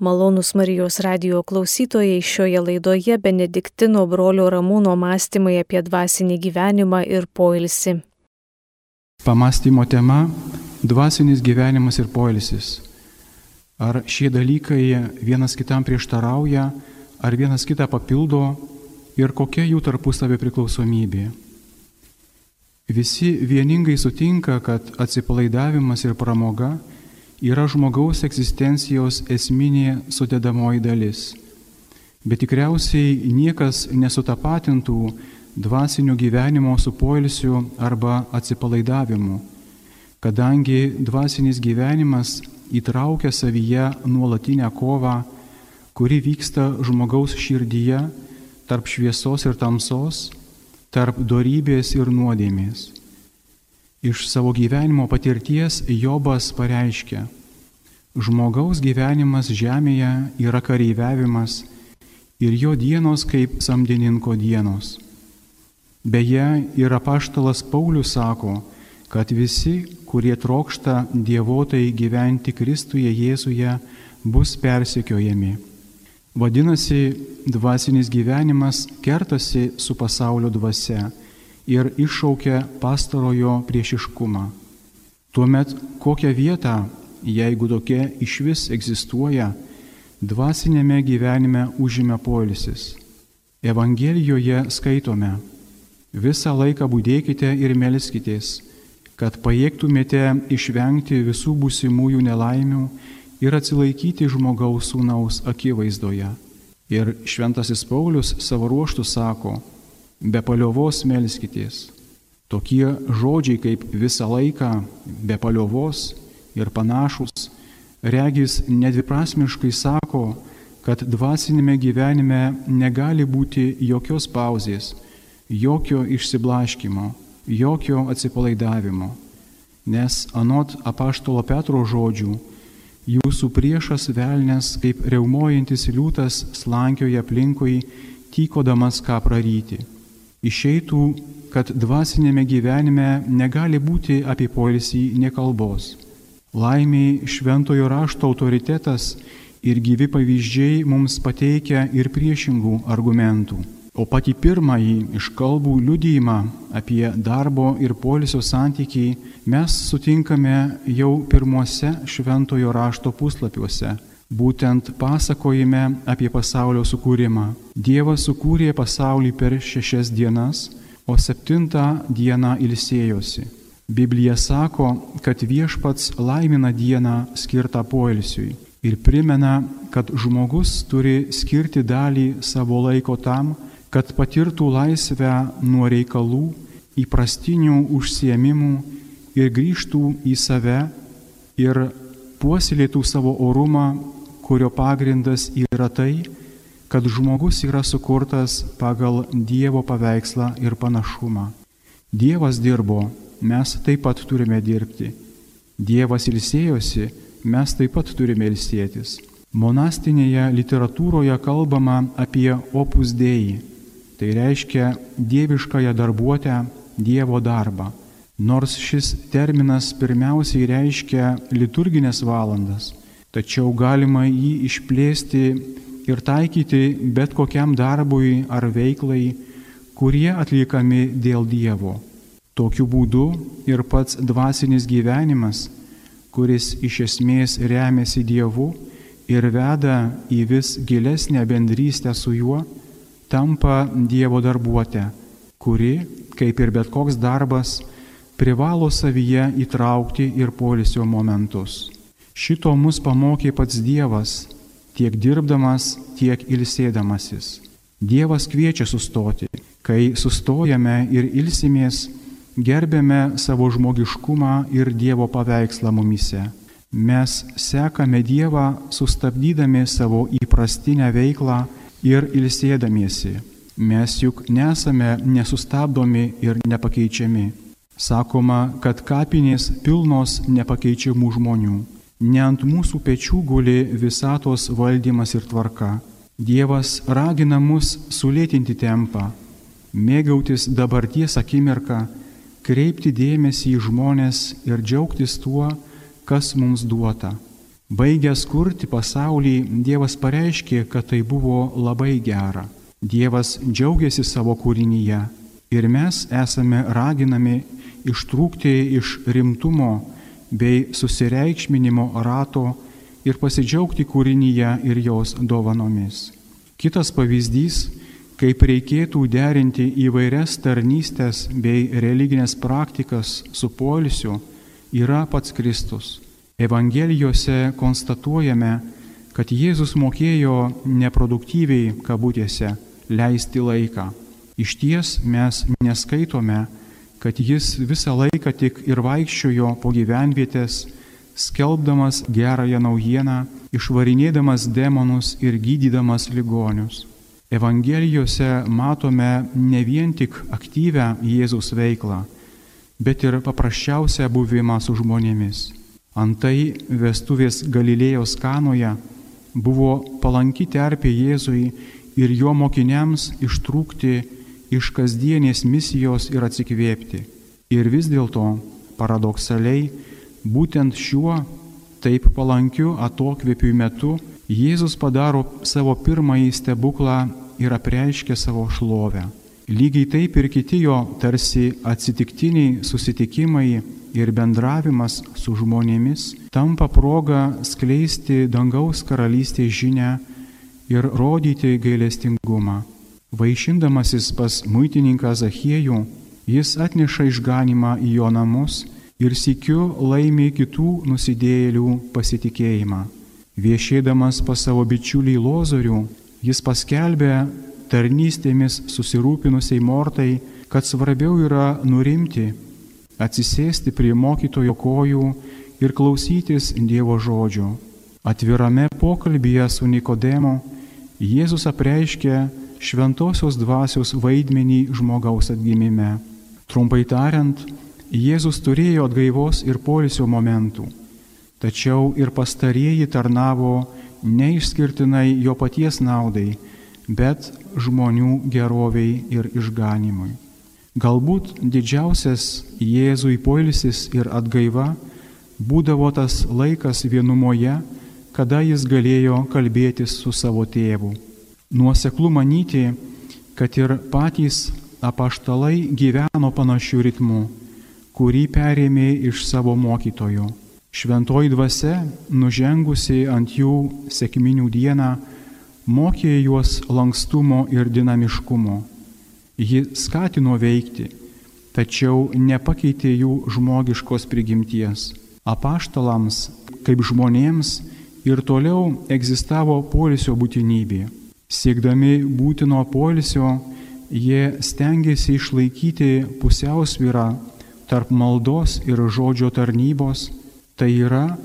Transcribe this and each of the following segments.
Malonus Marijos radio klausytojai šioje laidoje Benediktino brolio Ramūno mąstymai apie dvasinį gyvenimą ir poilsį. Pamastymo tema - dvasinis gyvenimas ir poilsis. Ar šie dalykai vienas kitam prieštarauja, ar vienas kitą papildo ir kokia jų tarpusavio priklausomybė. Visi vieningai sutinka, kad atsipalaidavimas ir pramoga yra žmogaus egzistencijos esminė sudėdamoji dalis. Bet tikriausiai niekas nesutapatintų dvasinio gyvenimo su poilsiu arba atsipalaidavimu, kadangi dvasinis gyvenimas įtraukia savyje nuolatinę kovą, kuri vyksta žmogaus širdyje tarp šviesos ir tamsos, tarp dorybės ir nuodėmės. Iš savo gyvenimo patirties Jobas pareiškia, žmogaus gyvenimas žemėje yra kareiviavimas ir jo dienos kaip samdininko dienos. Beje, ir apaštalas Paulius sako, kad visi, kurie trokšta dievotai gyventi Kristuje Jėzuje, bus persekiojami. Vadinasi, dvasinis gyvenimas kertasi su pasaulio dvasia ir iššaukia pastarojo priešiškumą. Tuomet kokią vietą, jeigu tokia iš vis egzistuoja, dvasinėme gyvenime užima polisis. Evangelijoje skaitome, visą laiką būdėkite ir melskitės, kad pajėgtumėte išvengti visų būsimųjų nelaimių ir atsilaikyti žmogaus sūnaus akivaizdoje. Ir šventasis Paulius savo ruoštų sako, be paliovos melskitės. Tokie žodžiai kaip visą laiką, be paliovos ir panašus, regis nedviprasmiškai sako, kad dvasinėme gyvenime negali būti jokios pauzės, jokio išsiblaškimo, jokio atsipalaidavimo. Nes anot apaštalo Petro žodžių, jūsų priešas velnės kaip reumojantis liūtas slankioja aplinkui, tykodamas ką praryti. Išeitų, kad dvasinėme gyvenime negali būti apie poilsį nekalbos. Laimiai šventojo rašto autoritetas ir gyvi pavyzdžiai mums pateikia ir priešingų argumentų. O pati pirmąjį iš kalbų liudyjimą apie darbo ir polisio santykį mes sutinkame jau pirmuose šventojo rašto puslapiuose būtent pasakojime apie pasaulio sukūrimą. Dievas sukūrė pasaulį per šešias dienas, o septintą dieną ilsėjosi. Biblija sako, kad viešpats laimina dieną skirtą poilsiui ir primena, kad žmogus turi skirti dalį savo laiko tam, kad patirtų laisvę nuo reikalų, įprastinių užsiemimų ir grįžtų į save ir puoselėtų savo orumą kurio pagrindas yra tai, kad žmogus yra sukurtas pagal Dievo paveikslą ir panašumą. Dievas dirbo, mes taip pat turime dirbti. Dievas ilsėjosi, mes taip pat turime ilsėtis. Monastinėje literatūroje kalbama apie opus dėjį. Tai reiškia dieviškąją darbuotę, Dievo darbą. Nors šis terminas pirmiausiai reiškia liturginės valandas, tačiau galima jį išplėsti ir taikyti bet kokiam darbui ar veiklai, kurie atliekami dėl Dievo. Tokiu būdu ir pats dvasinis gyvenimas, kuris iš esmės remiasi Dievu ir veda į vis gilesnę bendrystę su juo, tampa Dievo darbuotė, kuri, kaip ir bet koks darbas, privalo savyje įtraukti ir polisio momentus. Šito mus pamokė pats Dievas, tiek dirbdamas, tiek ilsėdamasis. Dievas kviečia sustoti. Kai sustojame ir ilsimės, gerbėme savo žmogiškumą ir Dievo paveikslą mumise. Mes sekame Dievą, sustabdydami savo įprastinę veiklą ir ilsėdamiesi. Mes juk nesame nesustabdomi ir nepakeičiami. Sakoma, kad kapinės pilnos nepakeičiamų žmonių. Ne ant mūsų pečių guli visatos valdymas ir tvarka. Dievas ragina mus sulėtinti tempą, mėgautis dabarties akimirką, kreipti dėmesį į žmonės ir džiaugtis tuo, kas mums duota. Baigęs kurti pasaulį, Dievas pareiškė, kad tai buvo labai gera. Dievas džiaugiasi savo kūrinyje ir mes esame raginami ištrūkti iš rimtumo bei susireikšminimo rato ir pasidžiaugti kūrinyje ir jos dovanomis. Kitas pavyzdys, kaip reikėtų derinti įvairias tarnystės bei religinės praktikas su polisiu, yra pats Kristus. Evangelijose konstatuojame, kad Jėzus mokėjo neproduktyviai, kabutėse, leisti laiką. Iš ties mes neskaitome, kad jis visą laiką tik ir vaikščiojo po gyvenvietės, skelbdamas gerąją naujieną, išvarinėdamas demonus ir gydydamas ligonius. Evangelijose matome ne vien tik aktyvę Jėzaus veiklą, bet ir paprasčiausią buvimą su žmonėmis. Antai vestuvės Galilėjos kanoje buvo palanki terpė Jėzui ir jo mokiniams ištrūkti iš kasdienės misijos ir atsikvėpti. Ir vis dėlto, paradoksaliai, būtent šiuo taip palankiu atokvėpiui metu Jėzus padaro savo pirmąjį stebuklą ir apreiškia savo šlovę. Lygiai taip ir kiti jo tarsi atsitiktiniai susitikimai ir bendravimas su žmonėmis tampa proga skleisti dangaus karalystės žinę ir rodyti gailestingumą. Vaišindamasis pas muitininką Zachiejų, jis atneša išganimą į jo namus ir sikiu laimi kitų nusidėjėlių pasitikėjimą. Viešėdamas pas savo bičiulį Lozorių, jis paskelbė tarnystėmis susirūpinusiai mortai, kad svarbiau yra nurimti atsisėsti prie mokytojo kojų ir klausytis Dievo žodžio. Atvirame pokalbėje su Nikodemu Jėzus apreiškė šventosios dvasios vaidmenį žmogaus atgimime. Trumpai tariant, Jėzus turėjo atgaivos ir polisio momentų, tačiau ir pastarieji tarnavo neišskirtinai jo paties naudai, bet žmonių geroviai ir išganimui. Galbūt didžiausias Jėzui poilsis ir atgaiva būdavo tas laikas vienumoje, kada jis galėjo kalbėtis su savo tėvu. Nuoseklu manyti, kad ir patys apaštalai gyveno panašių ritmų, kurį perėmė iš savo mokytojo. Šventoji dvasia, nužengusi ant jų sėkminių dieną, mokė juos lankstumo ir dinamiškumo Ji skatino veikti, tačiau nepakeitė jų žmogiškos prigimties. Apaštalams, kaip žmonėms, ir toliau egzistavo polisio būtinybė. Siekdami būtino polisio, jie stengiasi išlaikyti pusiausvyrą tarp maldos ir žodžio tarnybos, tai yra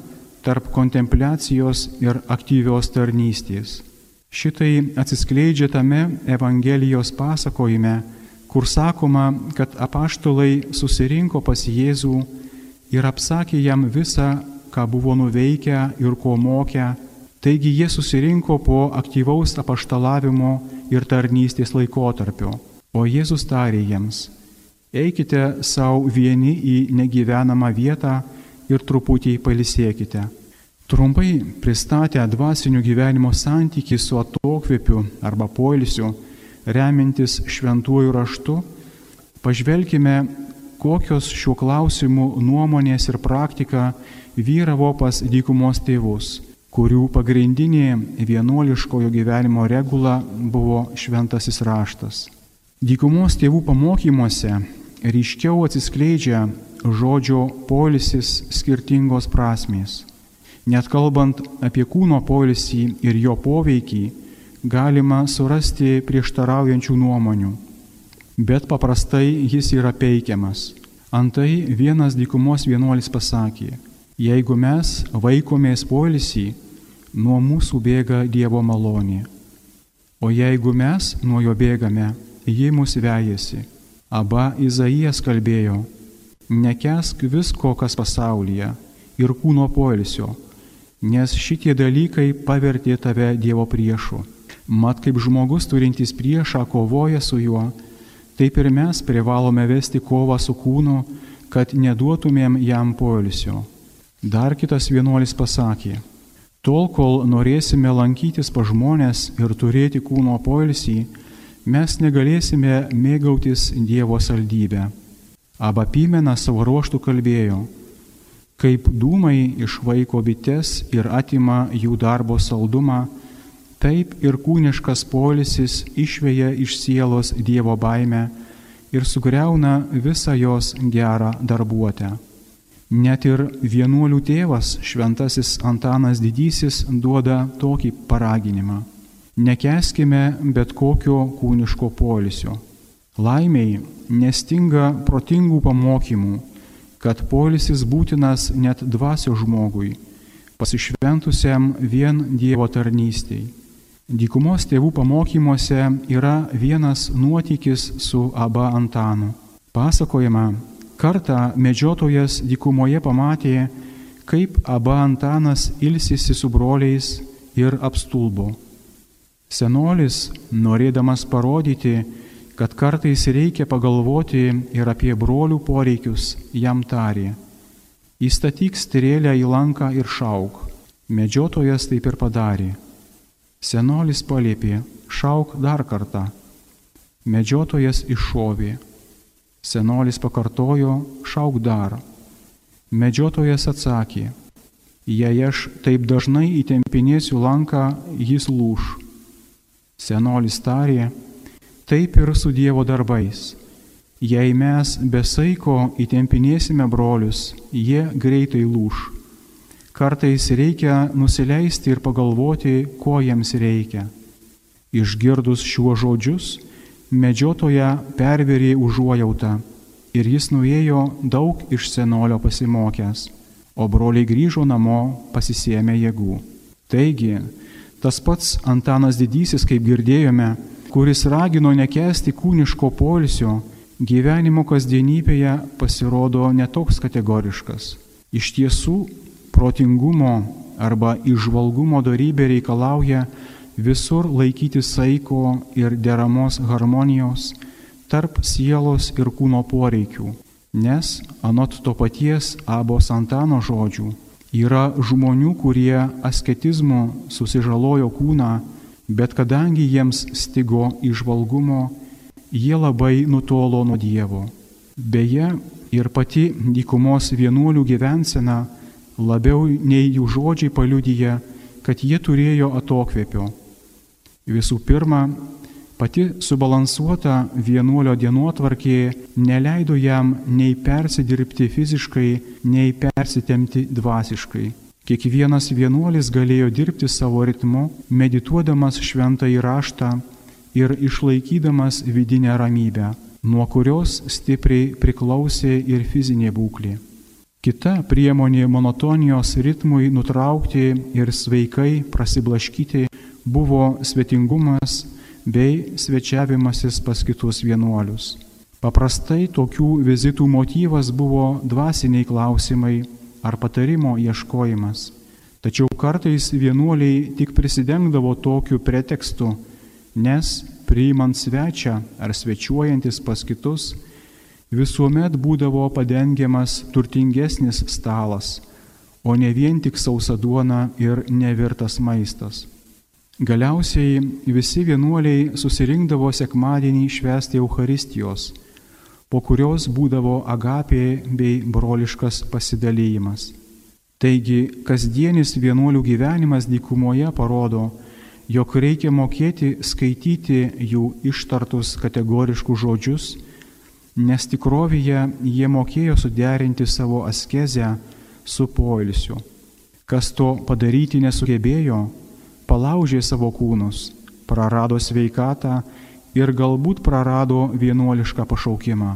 tarp kontempliacijos ir aktyvios tarnystės. Šitai atsiskleidžia tame Evangelijos pasakojime, kur sakoma, kad apaštulai susirinko pas Jėzų ir apsakė jam visą, ką buvo nuveikę ir ko mokę. Taigi jie susirinko po aktyvaus apaštalavimo ir tarnystės laikotarpio. O Jėzus tarė jiems, eikite savo vieni į negyvenamą vietą ir truputį palisėkite. Trumpai pristatę dvasinio gyvenimo santyki su atokvėpiu arba poilsiu, remintis šventuoju raštu, pažvelkime, kokios šiuo klausimu nuomonės ir praktika vyravo pas dykumos tėvus, kurių pagrindinė vienuoliškojo gyvenimo regula buvo šventasis raštas. Dykumos tėvų pamokymuose ryškiau atsiskleidžia žodžio polisis skirtingos prasmės. Net kalbant apie kūno polisį ir jo poveikį, galima surasti prieštaraujančių nuomonių, bet paprastai jis yra peikiamas. Antai vienas dykumos vienuolis pasakė, jeigu mes vaikomės polisį, nuo mūsų bėga Dievo malonė, o jeigu mes nuo jo bėgame, ji mus vejasi. Aba Izaijas kalbėjo, nekesk visko, kas pasaulyje, ir kūno poilsio nes šitie dalykai pavertė tave Dievo priešu. Mat kaip žmogus turintis priešą kovoja su juo, taip ir mes privalome vesti kovą su kūnu, kad neduotumėm jam poilsio. Dar kitas vienuolis pasakė, Tol, kol norėsime lankytis pa žmonės ir turėti kūno poilsį, mes negalėsime mėgautis Dievo saldybę. Aba Pymena savo ruoštų kalbėjo, kaip dūmai išvaiko bites ir atima jų darbo saldumą, taip ir kūniškas polisis išveja iš sielos Dievo baimę ir sugriauna visą jos gerą darbuotę. Net ir vienuolių tėvas, šventasis Antanas Didysis, duoda tokį paraginimą. Nekeskime bet kokio kūniško polisio. Laimiai nestinga protingų pamokymų, kad polisis būtinas net dvasio žmogui, pasišventusiam vien Dievo tarnystėj. Dykumos tėvų pamokymuose yra vienas nuotykis su Aba Antanu. Pasakojama, Kartą medžiotojas dykumoje pamatė, kaip Aba Antanas ilsisi su broliais ir apstulbo. Senolis, norėdamas parodyti, kad kartais reikia pagalvoti ir apie brolių poreikius, jam tarė. Įstatyk strėlę į lanką ir šauk. Medžiotojas taip ir padarė. Senolis paliepė, šauk dar kartą. Medžiotojas iššovė. Senolis pakartojo, šauk dar. Medžiotojas atsakė, jei aš taip dažnai įtempinėsiu lanką, jis lūš. Senolis tarė, taip ir su Dievo darbais. Jei mes besaiko įtempinėsime brolius, jie greitai lūš. Kartais reikia nusileisti ir pagalvoti, ko jiems reikia. Išgirdus šiuo žodžius, medžiotoją perverė užuojautą ir jis nuėjo daug iš senolio pasimokęs, o broliai grįžo namo pasisėmę jėgų. Taigi, tas pats Antanas Didysis, kaip girdėjome, kuris ragino nekesti kūniško polisio, gyvenimo kasdienybėje pasirodo netoks kategoriškas. Iš tiesų, protingumo arba išvalgumo darybė reikalauja visur laikyti saiko ir deramos harmonijos tarp sielos ir kūno poreikių, nes anot to paties Abos Antano žodžių yra žmonių, kurie asketizmu susižalojo kūną, bet kadangi jiems stigo išvalgumo, jie labai nutolo nuo Dievo. Beje, ir pati dykumos vienuolių gyvensena labiau nei jų žodžiai paliudyja, kad jie turėjo atokvėpio Visų pirma, pati subalansuota vienuolio dienotvarkė neleido jam nei persidirbti fiziškai, nei persitemti dvasiškai. Kiekvienas vienuolis galėjo dirbti savo ritmu, medituodamas šventą įraštą ir išlaikydamas vidinę ramybę, nuo kurios stipriai priklausė ir fizinė būklė. Kita priemonė monotonijos ritmui nutraukti ir sveikai prasiblaškyti buvo svetingumas bei svečiavimasis pas kitus vienuolius. Paprastai tokių vizitų motyvas buvo dvasiniai klausimai ar patarimo ieškojimas. Tačiau kartais vienuoliai tik prisidengdavo tokiu pretekstu, nes priimant svečią ar svečiuojantis pas kitus, visuomet būdavo padengiamas turtingesnis stalas, o ne vien tik sausa duona ir nevirtas maistas. Galiausiai visi vienuoliai susirinkdavo sekmadienį švęsti Euharistijos, po kurios būdavo agapė bei broliškas pasidalymas. Taigi kasdienis vienuolių gyvenimas dykumoje parodo, jog reikia mokėti skaityti jų ištartus kategoriškus žodžius, nes tikrovėje jie mokėjo suderinti savo askezę su poilsiu. Kas to padaryti nesugebėjo, palaužė savo kūnus, prarado sveikatą ir galbūt prarado vienuolišką pašaukimą.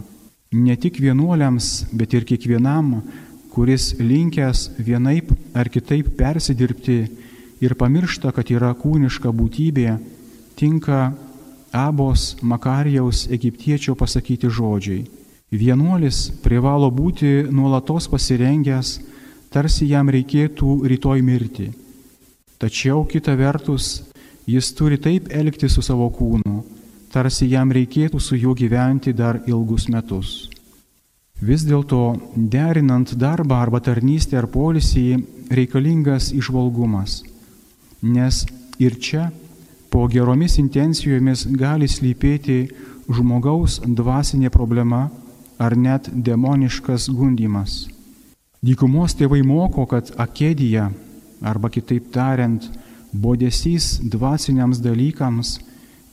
Ne tik vienuoliams, bet ir kiekvienam, kuris linkęs vienaip ar kitaip persidirbti ir pamiršta, kad yra kūniška būtybė, tinka Abos Makarijaus egiptiečio pasakyti žodžiai. Vienuolis privalo būti nuolatos pasirengęs, tarsi jam reikėtų rytoj mirti. Tačiau kita vertus, jis turi taip elgti su savo kūnu, tarsi jam reikėtų su juo gyventi dar ilgus metus. Vis dėlto, derinant darbą arba tarnystę ar polisį, reikalingas išvalgumas. nes ir čia po geromis intencijomis gali slypėti žmogaus dvasinė problema ar net demoniškas gundimas. Dykumos tėvai moko, kad akedija, arba kitaip tariant, bodesys dvasiniams dalykams,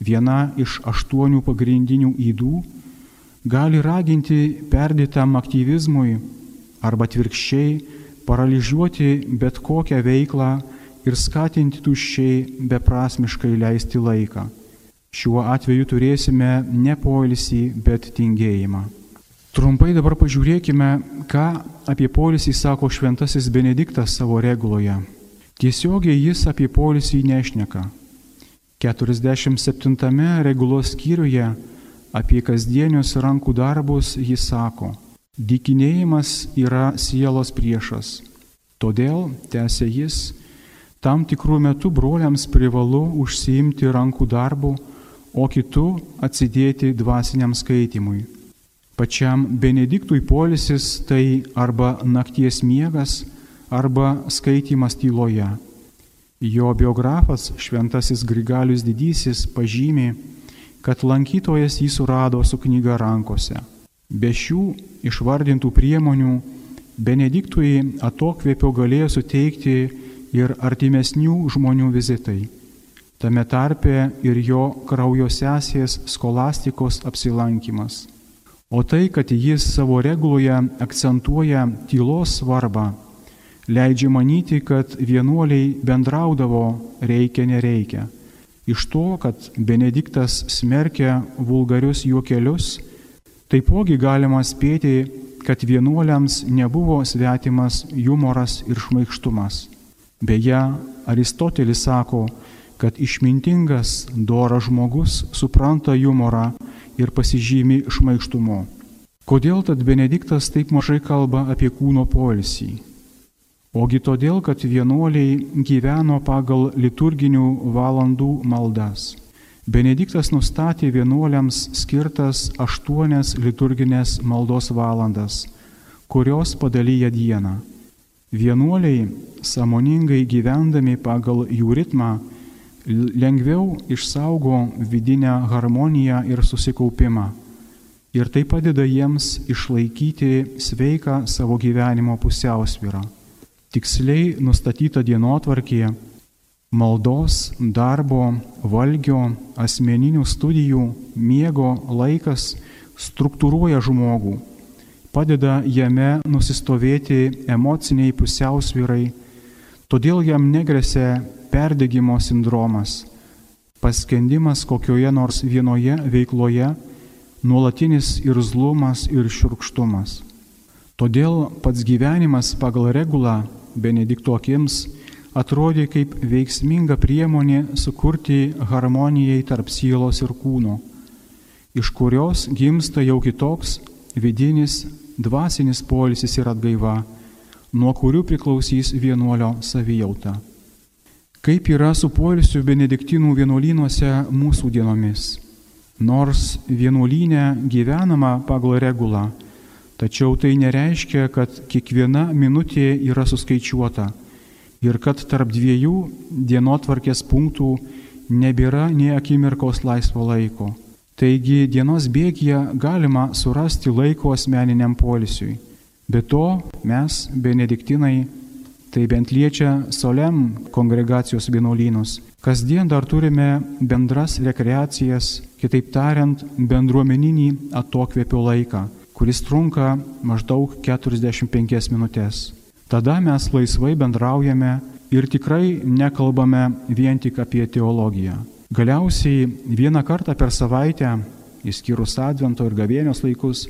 viena iš aštuonių pagrindinių įdų, gali raginti perdėtam aktyvizmui arba atvirkščiai paralyžiuoti bet kokią veiklą ir skatinti tuščiai beprasmiškai leisti laiką. Šiuo atveju turėsime ne poilsį, bet tingėjimą. Trumpai dabar pažiūrėkime, ką apie poilsį sako šventasis Benediktas savo reguloje. Tiesiogiai jis apie poilsį nešneka. 47 regulos skyriuje apie kasdienius rankų darbus jis sako, dykinėjimas yra sielos priešas. Todėl, tęsė jis, tam tikrų metų broliams privalu užsiimti rankų darbų, o kitų atsidėti dvasiniam skaitimui Pačiam Benediktui polisis tai arba nakties miegas, arba skaitimas tyloje. Jo biografas Šventasis Grigalius Didysis pažymė, kad lankytojas jį surado su knyga rankose. Be šių išvardintų priemonių Benediktui atokvėpio galėjo suteikti ir artimesnių žmonių vizitai. Tame tarpe ir jo kraujo sesės skolastikos apsilankimas. O tai, kad jis savo reguloje akcentuoja tylos svarbą, leidžia manyti, kad vienuoliai bendraudavo reikia nereikia. Iš to, kad Benediktas smerkia vulgarius juokelius, taipogi galima spėti, kad vienuoliams nebuvo svetimas humoras ir šmaikštumas. Beje, Aristotelis sako, kad išmintingas, doras žmogus supranta humorą ir pasižymi šmaikštumu. Kodėl tad Benediktas taip mažai kalba apie kūno poilsį? Ogi todėl, kad vienuoliai gyveno pagal liturginių valandų maldas. Benediktas nustatė vienuoliams skirtas aštuonias liturginės maldos valandas, kurios padalyja dieną. Vienuoliai, samoningai gyvendami pagal jų ritmą, lengviau išsaugo vidinę harmoniją ir susikaupimą. Ir tai padeda jiems išlaikyti sveiką savo gyvenimo pusiausvyrą. Tiksliai nustatyta dienotvarkė, maldos, darbo, valgio, asmeninių studijų, miego laikas struktūruoja žmogų, padeda jame nusistovėti emociniai pusiausvyrai, todėl jam negresia perdegimo sindromas, paskendimas kokioje nors vienoje veikloje, nuolatinis irzlumas ir širkštumas. Todėl pats gyvenimas pagal regulą Benedikto akims atrodė kaip veiksminga priemonė sukurti harmonijai tarp sielos ir kūno, iš kurios gimsta jau kitoks vidinis dvasinis polisis ir atgaiva, nuo kurių priklausys vienuolio savijauta. Kaip yra su poilsiu benediktinų vienuolynuose mūsų dienomis? Nors vienuolynė gyvenama pagal regulą, tačiau tai nereiškia, kad kiekviena minutė yra suskaičiuota ir kad tarp dviejų dienotvarkės punktų nebėra nie akimirkos laisvo laiko. Taigi dienos bėgėje galima surasti laiko asmeniniam polisiui. Be to mes, benediktinai, tai bent liečia Solem kongregacijos vienuolynus. Kasdien dar turime bendras rekreacijas, kitaip tariant, bendruomeninį atokvėpio laiką, kuris trunka maždaug 45 minutės. Tada mes laisvai bendraujame ir tikrai nekalbame vien tik apie teologiją. Galiausiai vieną kartą per savaitę, įskyrus Advento ir Gavėnios laikus,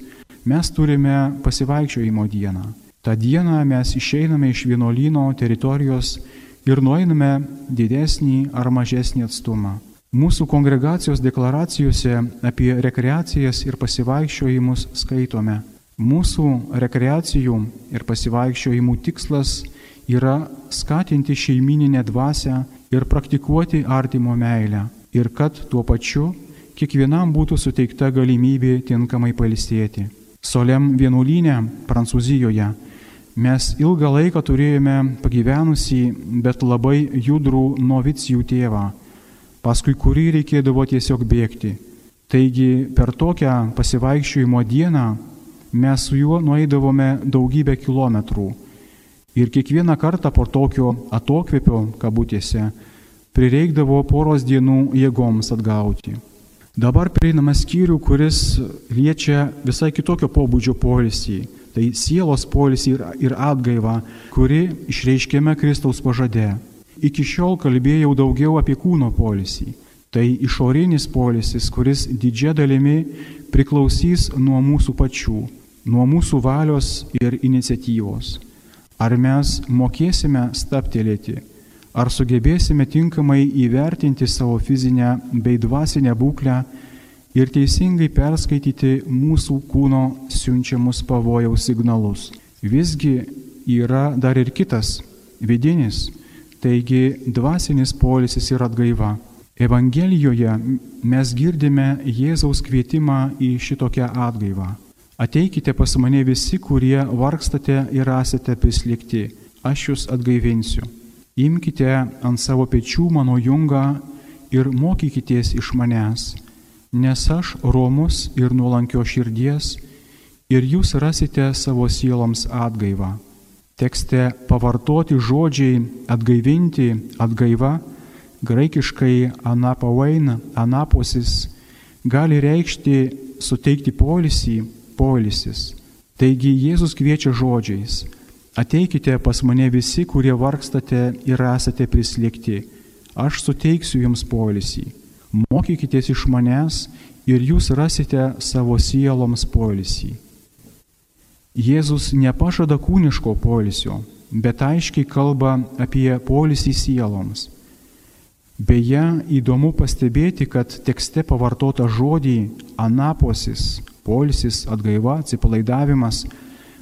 mes turime pasivaikščiojimo dieną. Ta diena mes išeiname iš vienuolyno teritorijos ir nueiname didesnį ar mažesnį atstumą. Mūsų kongregacijos deklaracijose apie rekreacijas ir pasivaikščiojimus skaitome. Mūsų rekreacijų ir pasivaikščiojimų tikslas yra skatinti šeimininę dvasę ir praktikuoti artimo meilę. Ir kad tuo pačiu kiekvienam būtų suteikta galimybė tinkamai palisėti. Solem vienuolynė Prancūzijoje Mes ilgą laiką turėjome pagyvenusį, bet labai judrų novicijų tėvą, paskui kurį reikėdavo tiesiog bėgti. Taigi per tokią pasivaikščiojimo dieną mes su juo nueidavome daugybę kilometrų. Ir kiekvieną kartą po tokio atokvėpio, kabutėse, prireikdavo poros dienų jėgoms atgauti. Dabar prieiname skyrių, kuris liečia visai kitokio pobūdžio polisį. Tai sielos polisį ir, atgaivą, kuri išreiškėme Kristaus pažadė. Iki šiol kalbėjau daugiau apie kūno polisį. Tai išorinis polisis, kuris didžia dalimi priklausys nuo mūsų pačių, nuo mūsų valios ir iniciatyvos. Ar mes mokėsime staptelėti, ar sugebėsime tinkamai įvertinti savo fizinę bei dvasinę būklę ir teisingai perskaityti mūsų kūno siunčiamus pavojaus signalus. Visgi yra dar ir kitas, vidinis, taigi dvasinis polisis ir atgaiva. Evangelijoje mes girdime Jėzaus kvietimą į šitokią atgaivą. Ateikite pas mane visi, kurie vargstate ir esate prislėgti, aš jūs atgaivinsiu. Imkite ant savo pečių mano jungą ir mokykitės iš manęs, nes aš romus ir nuolankio širdies ir jūs rasite savo sieloms atgaivą. Tekste pavartoti žodžiai atgaivinti, atgaiva, graikiškai anapavain, anaposis, gali reikšti suteikti polisį, polisis. Taigi Jėzus kviečia žodžiais, ateikite pas mane visi, kurie vargstate ir esate prislėgti, aš suteiksiu jums polisį. Mokykitės iš manęs ir jūs rasite savo sieloms polisį. Jėzus nepažada kūniško polisio, bet aiškiai kalba apie polisį sieloms. Beje, įdomu pastebėti, kad tekste pavartota žodį anaposis Polsis, atgaiva, atsipalaidavimas.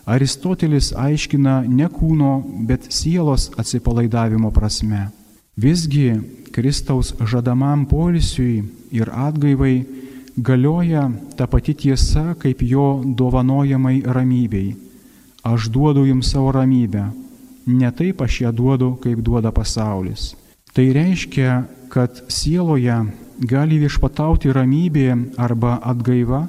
Aristotelis aiškina ne kūno, bet sielos atsipalaidavimo prasme. Visgi Kristaus žadamam polisiui ir atgaivai galioja ta pati tiesa kaip jo dovanojamai ramybei. Aš duodu jums savo ramybę, ne taip aš ją duodu, kaip duoda pasaulis. Tai reiškia, kad sieloje gali viešpatauti ramybė arba atgaiva,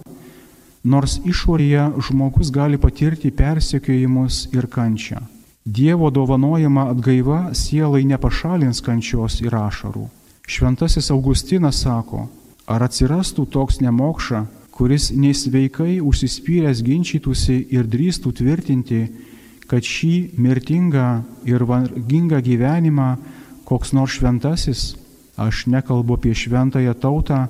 nors išorėje žmogus gali patirti persekiojimus ir kančią. Dievo dovanojama atgaiva sielai nepašalins kančios ir ašarų. Šventasis Augustinas sako, ar atsirastų toks nemokša, kuris neįsveikai užsispyręs ginčytųsi ir drįstų tvirtinti, kad šį mirtingą ir vargingą gyvenimą koks nors šventasis, aš nekalbu apie šventąją tautą,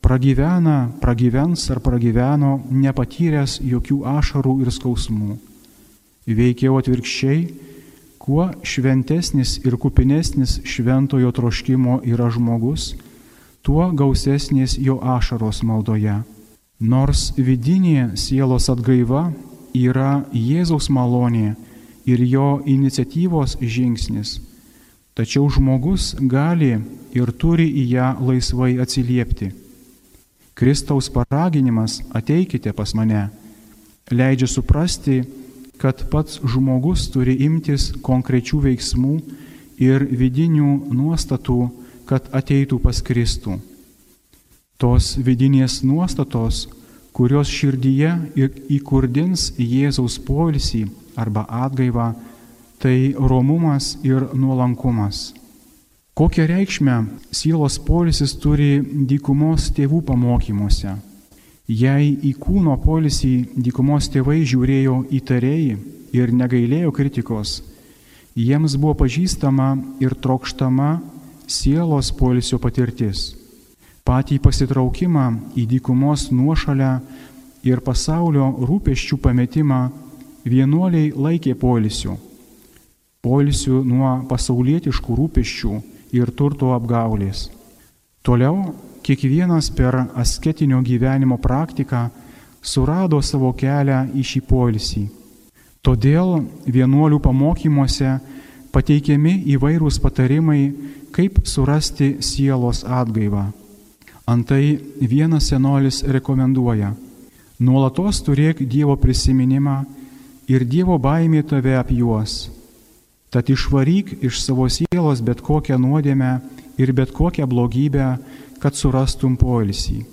pragyvena, pragyvens ar pragyveno nepatyręs jokių ašarų ir skausmų. Veikiau atvirkščiai, kuo šventesnis ir kupinesnis šventojo troškimo yra žmogus, tuo gausesnės jo ašaros maldoje. Nors vidinė sielos atgaiva yra Jėzaus malonė ir jo iniciatyvos žingsnis, tačiau žmogus gali ir turi į ją laisvai atsiliepti. Kristaus paraginimas ateikite pas mane leidžia suprasti, kad pats žmogus turi imtis konkrečių veiksmų ir vidinių nuostatų, kad ateitų pas Kristų. Tos vidinės nuostatos, kurios širdyje ir įkurdins Jėzaus polisį arba atgaivą, tai romumas ir nuolankumas. Kokią reikšmę sielos polisis turi dykumos tėvų pamokymuose? Jei į kūno polisį dykumos tėvai žiūrėjo įtariai ir negailėjo kritikos, jiems buvo pažįstama ir trokštama sielos polisio patirtis. Patį pasitraukimą į dykumos nuošalę ir pasaulio rūpeščių pametimą vienuoliai laikė polisiu. Polisiu nuo pasaulietiškų rūpeščių ir turto apgaulės. Toliau kiekvienas per asketinio gyvenimo praktiką surado savo kelią į šį polisį. Todėl vienuolių pamokymuose pateikiami įvairūs patarimai, kaip surasti sielos atgaivą. Antai vienas senolis rekomenduoja, nuolatos turėk Dievo prisiminimą ir Dievo baimė tave apjuos. Tad išvaryk iš savo sielos bet kokią nuodėmę ir bet kokią blogybę, kad surastum poilsį.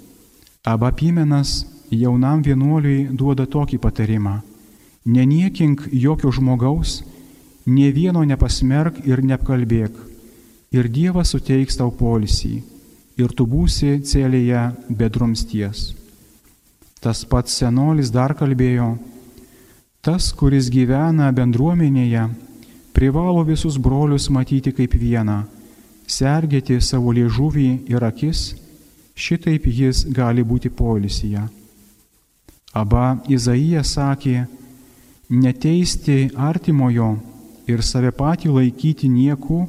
Aba Pimenas jaunam vienuoliui duoda tokį patarimą. Neniekink jokio žmogaus, nie vieno nepasmerk ir neapkalbėk. Ir Dievas suteiks tau polisį. Ir tu būsi celėje bedrumsties. Tas pats senolis dar kalbėjo, tas, kuris gyvena bendruomenėje, privalo visus brolius matyti kaip vieną, sergėti savo liežuvį ir akis, šitaip jis gali būti polisyje. Aba Izaija sakė, neteisti artimojo ir save patį laikyti nieku,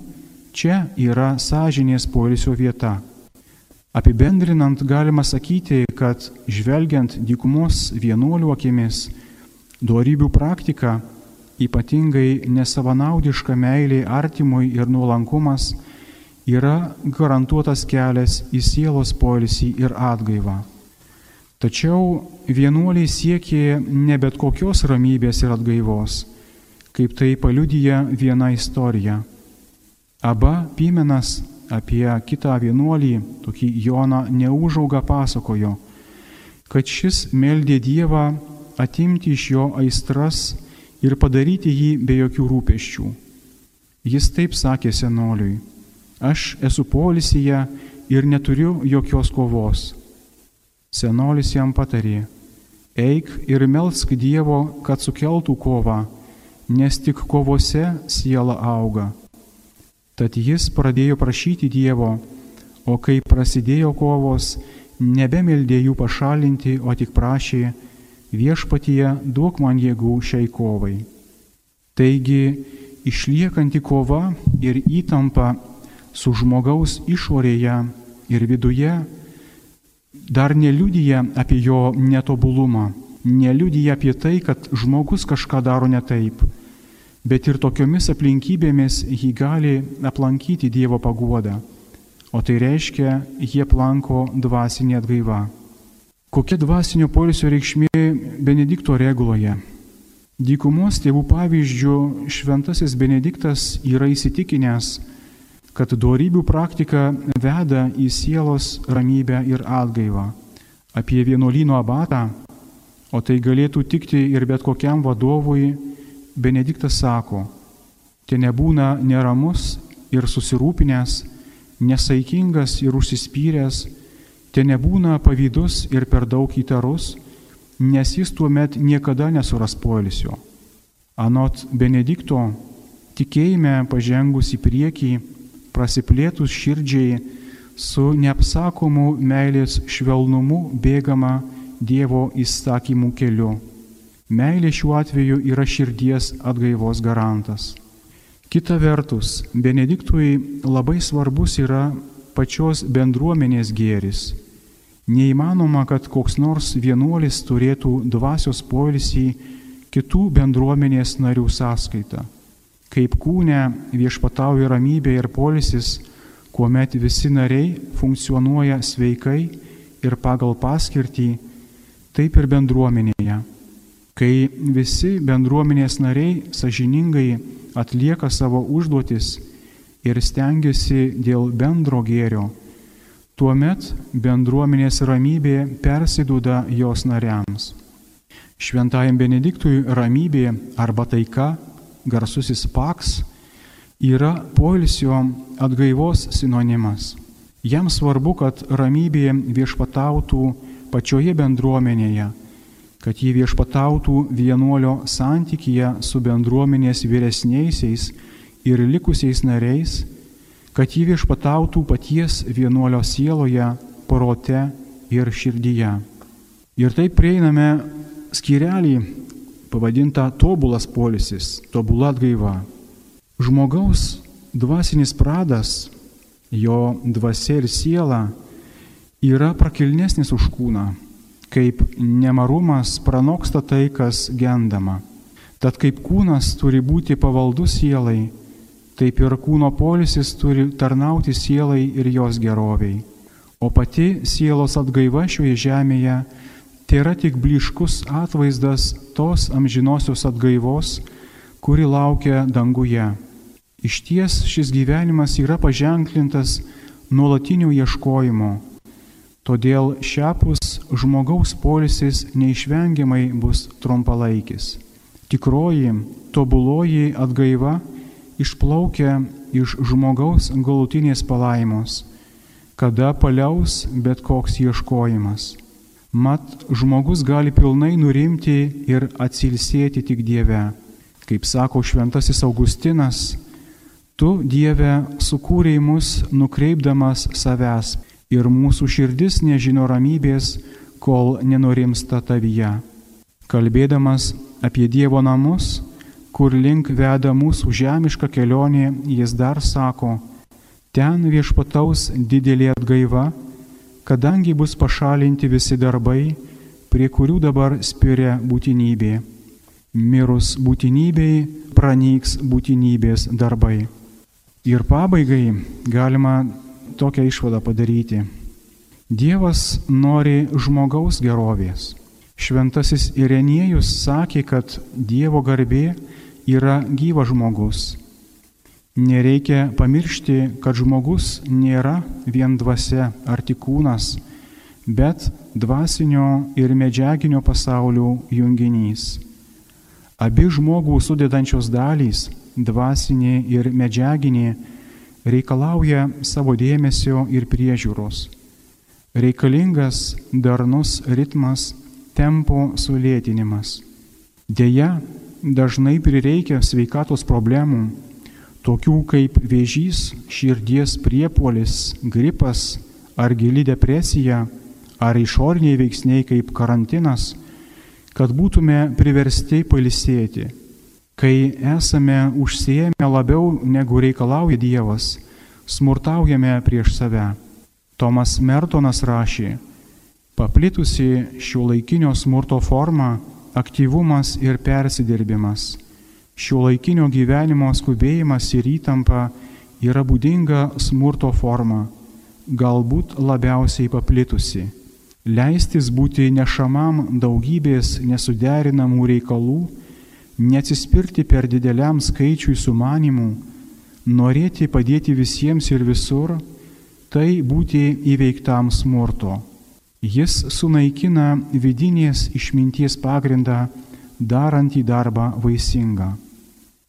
čia yra sąžinės polisio vieta. Apibendrinant galima sakyti, kad žvelgiant dykumos vienuolių akimis, duorybių praktika, ypatingai nesavanaudiška meilė artimui ir nuolankumas, yra garantuotas kelias į sielos polisį ir atgaivą. Tačiau vienuoliai siekė ne bet kokios ramybės ir atgaivos, kaip tai paliudyja viena istorija. Aba Pimenas apie kitą vienuolį, tokį Joną neužaugą pasakojo, kad šis meldė Dievą atimti iš jo aistras ir padaryti jį be jokių rūpeščių. Jis taip sakė senoliui, aš esu polisyje ir neturiu jokios kovos Senolis jam patarė, eik ir melsk Dievo, kad sukeltų kovą, nes tik kovose siela auga. Tad jis pradėjo prašyti Dievo, o kai prasidėjo kovos, nebemeldė jų pašalinti, o tik prašė, viešpatyje duok man jėgų šiai kovai. Taigi, išliekanti kova ir įtampa su žmogaus išorėje ir viduje dar neliudyja apie jo netobulumą, neliudyja apie tai, kad žmogus kažką daro ne taip, bet ir tokiomis aplinkybėmis jį gali aplankyti Dievo paguodą, o tai reiškia, jie planko dvasinė atgaiva. Kokia dvasinio polisio reikšmė Benedikto reguloje? Dykumos tėvų pavyzdžių šventasis Benediktas yra įsitikinęs, kad duorybių praktika veda į sielos ramybę ir atgaivą. Apie vienuolino abatą, o tai galėtų tikti ir bet kokiam vadovui, Benediktas sako, te nebūna neramus ir susirūpinęs, nesaikingas ir užsispyręs, te nebūna pavydus ir per daug įtarus, nes jis tuomet niekada nesuras poilsio. Anot Benedikto, tikėjime pažengus į priekį, prasiplėtus širdžiai su neapsakomu meilės švelnumu bėgama Dievo įsakymų keliu. Meilė šiuo atveju yra širdies atgaivos garantas. Kita vertus, Benediktui labai svarbus yra pačios bendruomenės gėris. Neįmanoma, kad koks nors vienuolis turėtų dvasios poilsį kitų bendruomenės narių sąskaitą kaip kūne viešpatauja ramybė ir polisis, kuomet visi nariai funkcionuoja sveikai ir pagal paskirtį, taip ir bendruomenėje. Kai visi bendruomenės nariai sažiningai atlieka savo užduotis ir stengiasi dėl bendro gėrio, tuomet bendruomenės ramybė persiduoda jos nariams. Šventajam Benediktui ramybė arba taika garsusis paks, yra poilsio atgaivos sinonimas. Jam svarbu, kad ramybė viešpatautų pačioje bendruomenėje, kad ji viešpatautų vienuolio santykyje su bendruomenės vyresniaisiais ir likusiais nariais, kad ji viešpatautų paties vienuolio sieloje, prote ir širdyje. Ir taip prieiname skirelį pavadinta tobulas polisis, tobula atgaiva. Žmogaus dvasinis pradas, jo dvasia ir siela yra prakilnesnis už kūną, kaip nemarumas pranoksta tai, kas gendama. Tad kaip kūnas turi būti pavaldus sielai, taip ir kūno polisis turi tarnauti sielai ir jos geroviai. O pati sielos atgaiva šioje žemėje tai yra tik bliškus atvaizdas tos amžinosios atgaivos, kuri laukia danguje. Iš ties šis gyvenimas yra paženklintas nuolatinių ieškojimų. Todėl šiapus žmogaus polisis neišvengiamai bus trumpalaikis. Tikroji, tobuloji atgaiva išplaukia iš žmogaus galutinės palaimos, kada paliaus bet koks ieškojimas. Mat, žmogus gali pilnai nurimti ir atsilsėti tik Dieve. Kaip sako šventasis Augustinas, tu Dieve sukūrei mus nukreipdamas savęs ir mūsų širdis nežino ramybės, kol nenurimsta tavyje. Kalbėdamas apie Dievo namus, kur link veda mūsų žemiška kelionė, jis dar sako, ten viešpataus didelė atgaiva, kadangi bus pašalinti visi darbai, prie kurių dabar spiria būtinybė. Mirus būtinybei pranyks būtinybės darbai. Ir pabaigai galima tokią išvadą padaryti. Dievas nori žmogaus gerovės. Šventasis Irenėjus sakė, kad Dievo garbė yra gyvas žmogus. Nereikia pamiršti, kad žmogus nėra vien dvasia ar tik kūnas, bet dvasinio ir medžiaginio pasaulių junginys. Abi žmogų sudėdančios dalys - dvasinė ir medžiaginė - reikalauja savo dėmesio ir priežiūros. Reikalingas darnus ritmas, tempo sulėtinimas. Deja, dažnai prireikia sveikatos problemų, tokių kaip vėžys, širdies priepolis, gripas ar gili depresija, ar išoriniai veiksniai kaip karantinas, kad būtume priversti palisėti. Kai esame užsiemę labiau negu reikalauja Dievas, smurtaujame prieš save. Tomas Mertonas rašė, paplitusi šio laikinio smurto forma aktyvumas ir persidirbimas. Šio laikinio gyvenimo skubėjimas ir įtampa yra būdinga smurto forma, galbūt labiausiai paplitusi. Leistis būti nešamam daugybės nesuderinamų reikalų, neatsispirti per dideliam skaičiui sumanimų, norėti padėti visiems ir visur, tai būti įveiktam smurto. Jis sunaikina vidinės išminties pagrindą, darantį darbą vaisingą.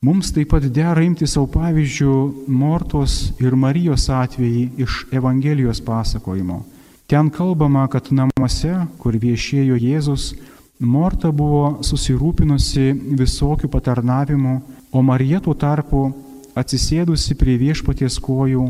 Mums taip pat dera imti savo pavyzdžių Mortos ir Marijos atvejį iš Evangelijos pasakojimo. Ten kalbama, kad namuose, kur viešėjo Jėzus, Morta buvo susirūpinusi visokių patarnavimų, o Marija tuo tarpu atsisėdusi prie viešpaties kojų,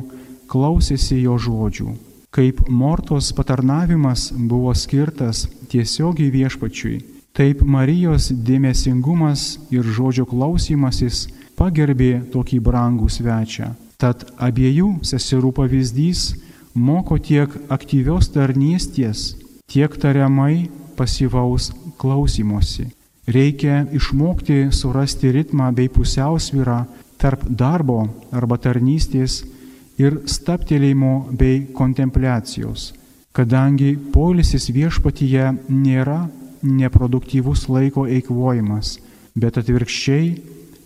klausėsi jo žodžių kaip Mortos patarnavimas buvo skirtas tiesiogiai viešpačiui, taip Marijos dėmesingumas ir žodžio klausimasis pagerbė tokį brangų svečią. Tad abiejų seserų pavyzdys moko tiek aktyvios tarnystės, tiek tariamai pasyvaus klausimosi. Reikia išmokti surasti ritmą bei pusiausvyrą tarp darbo arba tarnystės ir staptelėjimo bei kontempliacijos, kadangi polisis viešpatyje nėra neproduktyvus laiko eikvojimas, bet atvirkščiai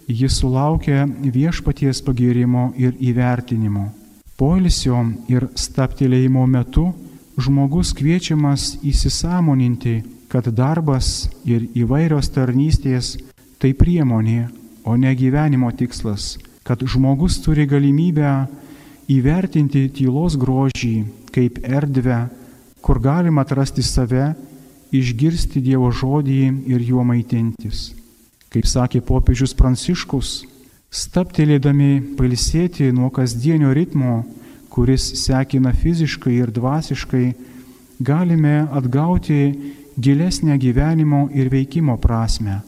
jis sulaukia viešpaties pagirimo ir įvertinimo. Polisio ir staptelėjimo metu žmogus kviečiamas įsisamoninti, kad darbas ir įvairios tarnystės tai priemonė, o ne gyvenimo tikslas, kad žmogus turi galimybę įvertinti tylos grožį kaip erdvę, kur galima atrasti save, išgirsti Dievo žodį ir juo maitintis. Kaip sakė popiežius Pranciškus, staptelėdami pailsėti nuo kasdienio ritmo, kuris sekina fiziškai ir dvasiškai, galime atgauti gilesnę gyvenimo ir veikimo prasme.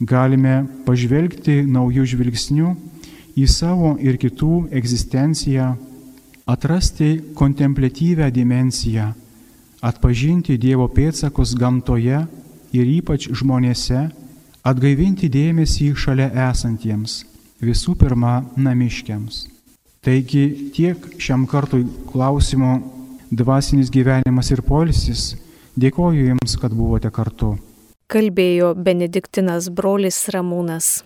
Galime pažvelgti naujų žvilgsnių į savo ir kitų egzistenciją, atrasti kontemplatyvę dimenciją, atpažinti Dievo pėtsakus gamtoje ir ypač žmonėse, atgaivinti dėmesį šalia esantiems, visų pirma namiškiams. Taigi tiek šiam kartui klausimo dvasinis gyvenimas ir polisis, Dėkoju Jums, kad buvote kartu. Kalbėjo Benediktinas brolis Ramūnas.